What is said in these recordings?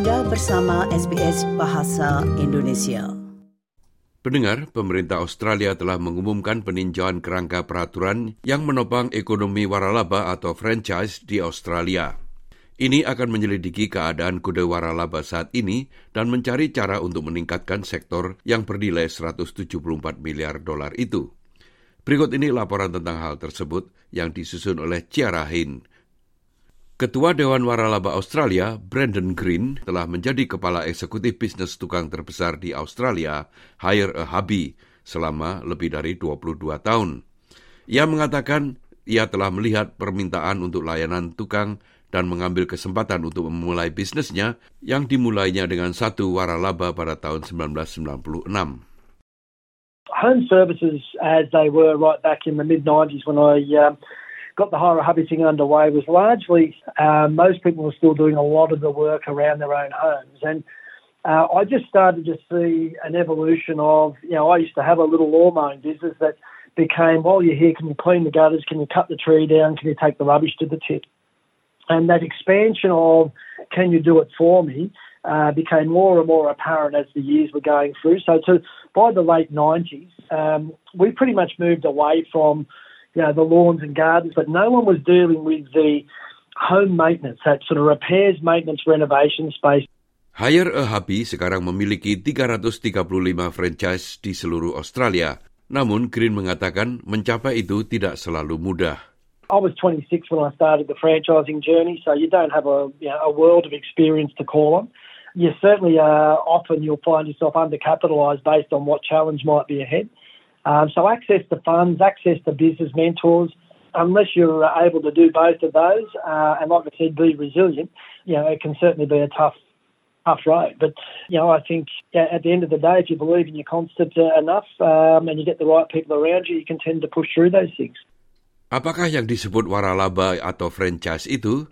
Anda bersama SBS Bahasa Indonesia. Pendengar, pemerintah Australia telah mengumumkan peninjauan kerangka peraturan yang menopang ekonomi waralaba atau franchise di Australia. Ini akan menyelidiki keadaan kuda waralaba saat ini dan mencari cara untuk meningkatkan sektor yang bernilai 174 miliar dolar itu. Berikut ini laporan tentang hal tersebut yang disusun oleh Ciara Hin Ketua Dewan Waralaba Australia, Brandon Green, telah menjadi kepala eksekutif bisnis tukang terbesar di Australia, Hire a Hubby, selama lebih dari 22 tahun. Ia mengatakan ia telah melihat permintaan untuk layanan tukang dan mengambil kesempatan untuk memulai bisnisnya yang dimulainya dengan satu waralaba pada tahun 1996. Home services as they were right back in the mid-90s when I uh, got the hire hubby thing underway was largely uh, most people were still doing a lot of the work around their own homes. And uh, I just started to see an evolution of, you know, I used to have a little lawn mowing business that became, while you're here, can you clean the gutters? Can you cut the tree down? Can you take the rubbish to the tip? And that expansion of, can you do it for me? Uh, became more and more apparent as the years were going through. So, to, by the late 90s, um, we pretty much moved away from you know, the lawns and gardens, but no one was dealing with the home maintenance, that sort of repairs, maintenance, renovation space. Hire a Hubby sekarang memiliki 335 franchise di seluruh Australia. Namun Green mengatakan mencapai itu tidak selalu mudah. I was 26 when I started the franchising journey, so you don't have a, you know, a world of experience to call on. You certainly uh, often you'll find yourself undercapitalised based on what challenge might be ahead. Um, so access to funds, access to business mentors, unless you're able to do both of those, uh, and like I said, be resilient, you know, it can certainly be a tough, tough road. But, you know, I think at the end of the day, if you believe in your concept uh, enough um, and you get the right people around you, you can tend to push through those things. Apakah yang disebut waralaba atau franchise itu?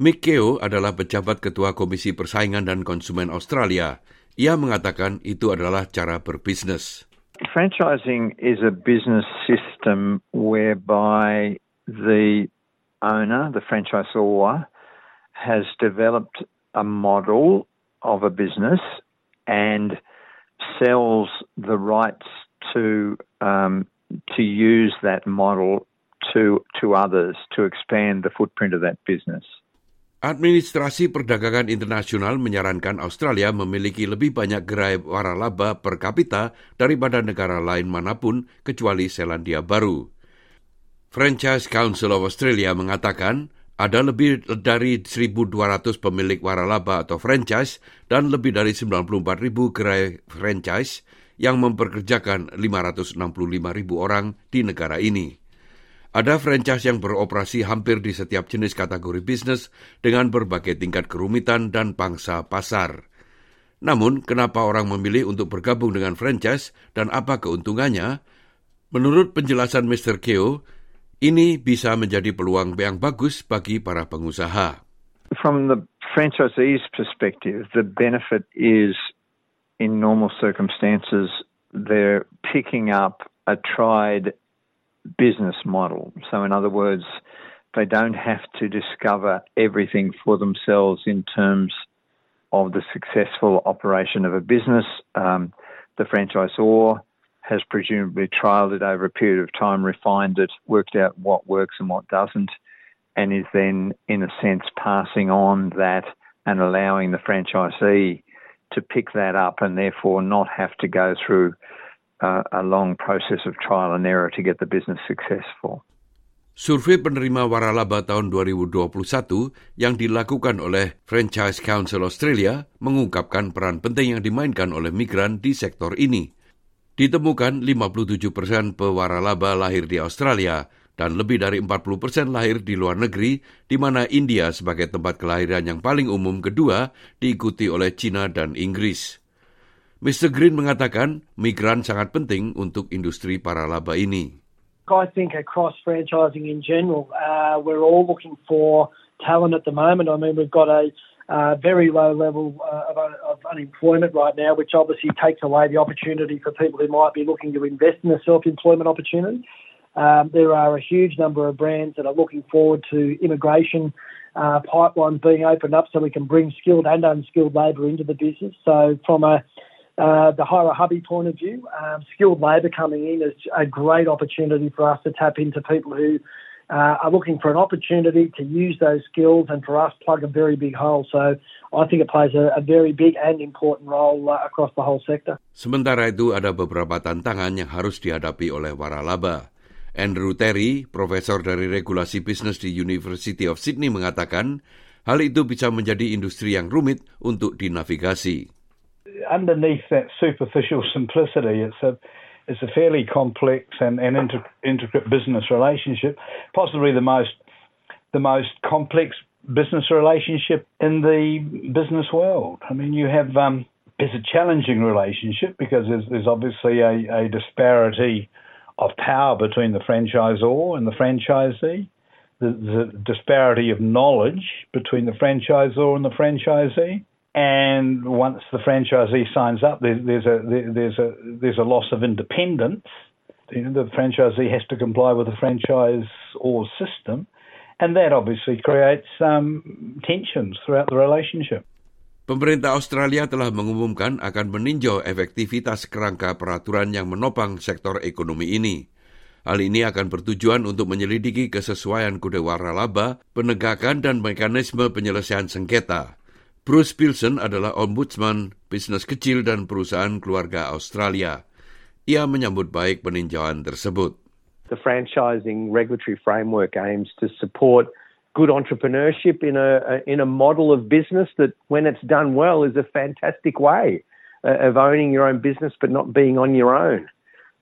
Mick Keogh adalah pejabat ketua Komisi Persaingan dan Konsumen Australia. Ia mengatakan itu adalah cara berbisnis. Franchising is a business system whereby the owner, the franchisor, has developed a model of a business and sells the rights to um, to use that model to to others to expand the footprint of that business. Administrasi Perdagangan Internasional menyarankan Australia memiliki lebih banyak gerai waralaba per kapita daripada negara lain mana pun kecuali Selandia Baru. Franchise Council of Australia mengatakan ada lebih dari 1.200 pemilik waralaba atau franchise dan lebih dari 94.000 gerai franchise yang memperkerjakan 565.000 orang di negara ini. Ada franchise yang beroperasi hampir di setiap jenis kategori bisnis dengan berbagai tingkat kerumitan dan pangsa pasar. Namun, kenapa orang memilih untuk bergabung dengan franchise dan apa keuntungannya? Menurut penjelasan Mr. Keo, ini bisa menjadi peluang yang bagus bagi para pengusaha. From the franchisee's perspective, the benefit is in normal circumstances they're picking up a tried business model. So, in other words, they don't have to discover everything for themselves in terms of the successful operation of a business. Um, the franchisor has presumably trialed it over a period of time, refined it, worked out what works and what doesn't, and is then, in a sense, passing on that and allowing the franchisee to pick that up and therefore not have to go through Survei penerima waralaba tahun 2021 yang dilakukan oleh Franchise Council Australia mengungkapkan peran penting yang dimainkan oleh migran di sektor ini. Ditemukan 57 persen pewaralaba lahir di Australia dan lebih dari 40 persen lahir di luar negeri, di mana India sebagai tempat kelahiran yang paling umum kedua diikuti oleh China dan Inggris. Mr. Green mengatakan migran sangat penting untuk industri waralaba ini. I think across franchising in general, uh, we're all looking for talent at the moment. I mean, we've got a uh, very low level uh, of, of, unemployment right now, which obviously takes away the opportunity for people who might be looking to invest in a self-employment opportunity. Um, there are a huge number of brands that are looking forward to immigration uh, pipelines being opened up so we can bring skilled and unskilled labour into the business. So, from a uh, point of view, um, skilled labour coming in is a great opportunity for us to tap into people who uh, are looking for an opportunity to use those skills and for us plug a very big hole. So I think it plays a, a very big and important role uh, across the whole sector. Sementara itu ada beberapa tantangan yang harus dihadapi oleh waralaba. Andrew Terry, profesor dari regulasi bisnis di University of Sydney mengatakan, hal itu bisa menjadi industri yang rumit untuk dinavigasi. Underneath that superficial simplicity, it's a it's a fairly complex and, and inter- intricate business relationship, possibly the most the most complex business relationship in the business world. I mean, you have um, it's a challenging relationship because there's, there's obviously a, a disparity of power between the franchisor and the franchisee. The, disparity of knowledge between the franchisor and the franchisee and once the franchisee signs up, there, there's a there, there's a there's a loss of independence. You know, the franchisee has to comply with the franchise or system, and that obviously creates um, tensions throughout the relationship. Pemerintah Australia telah mengumumkan akan meninjau efektivitas kerangka peraturan yang menopang sektor ekonomi ini. Hal ini akan bertujuan untuk menyelidiki kesesuaian kode waralaba, penegakan dan mekanisme penyelesaian sengketa. Bruce Billson adalah ombudsman bisnis kecil dan perusahaan keluarga Australia. Ia menyambut baik peninjauan tersebut. The franchising regulatory framework aims to support good entrepreneurship in a, in a model of business that, when it's done well, is a fantastic way uh, of owning your own business but not being on your own.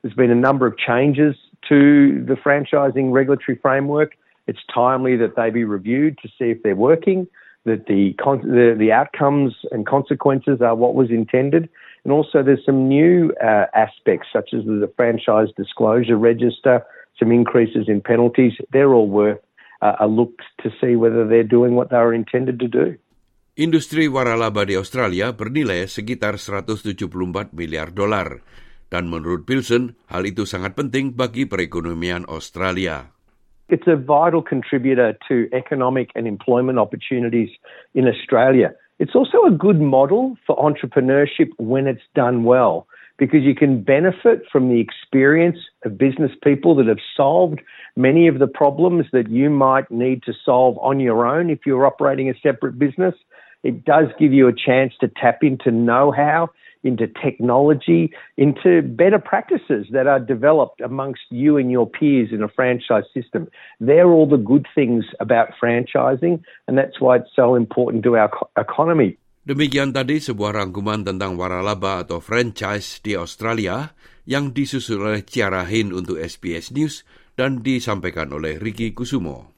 There's been a number of changes to the franchising regulatory framework. It's timely that they be reviewed to see if they're working. That the, the, the outcomes and consequences are what was intended. And also, there's some new uh, aspects, such as the franchise disclosure register, some increases in penalties. They're all worth uh, a look to see whether they're doing what they intended to do. Industri waralaba di Australia bernilai sekitar 174 miliar dolar. Dan menurut Pilson, hal itu sangat penting bagi perekonomian Australia. It's a vital contributor to economic and employment opportunities in Australia. It's also a good model for entrepreneurship when it's done well because you can benefit from the experience of business people that have solved many of the problems that you might need to solve on your own if you're operating a separate business. It does give you a chance to tap into know how into technology, into better practices that are developed amongst you and your peers in a franchise system. They're all the good things about franchising, and that's why it's so important to our economy. Demikian tadi sebuah rangkuman tentang waralaba atau franchise di Australia yang disusun oleh Ciara Hin untuk SBS News dan disampaikan oleh Ricky Kusumo.